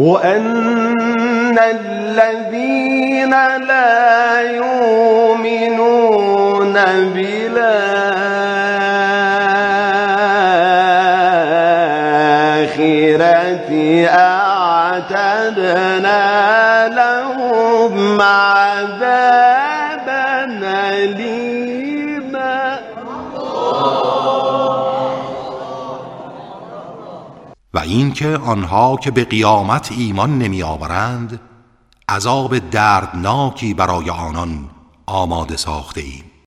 وأن الذين لا يؤمنون بالآخرة أعتدنا لهم عذابا أليما و اینکه آنها که به قیامت ایمان نمی آورند عذاب دردناکی برای آنان آماده ساخته ایم.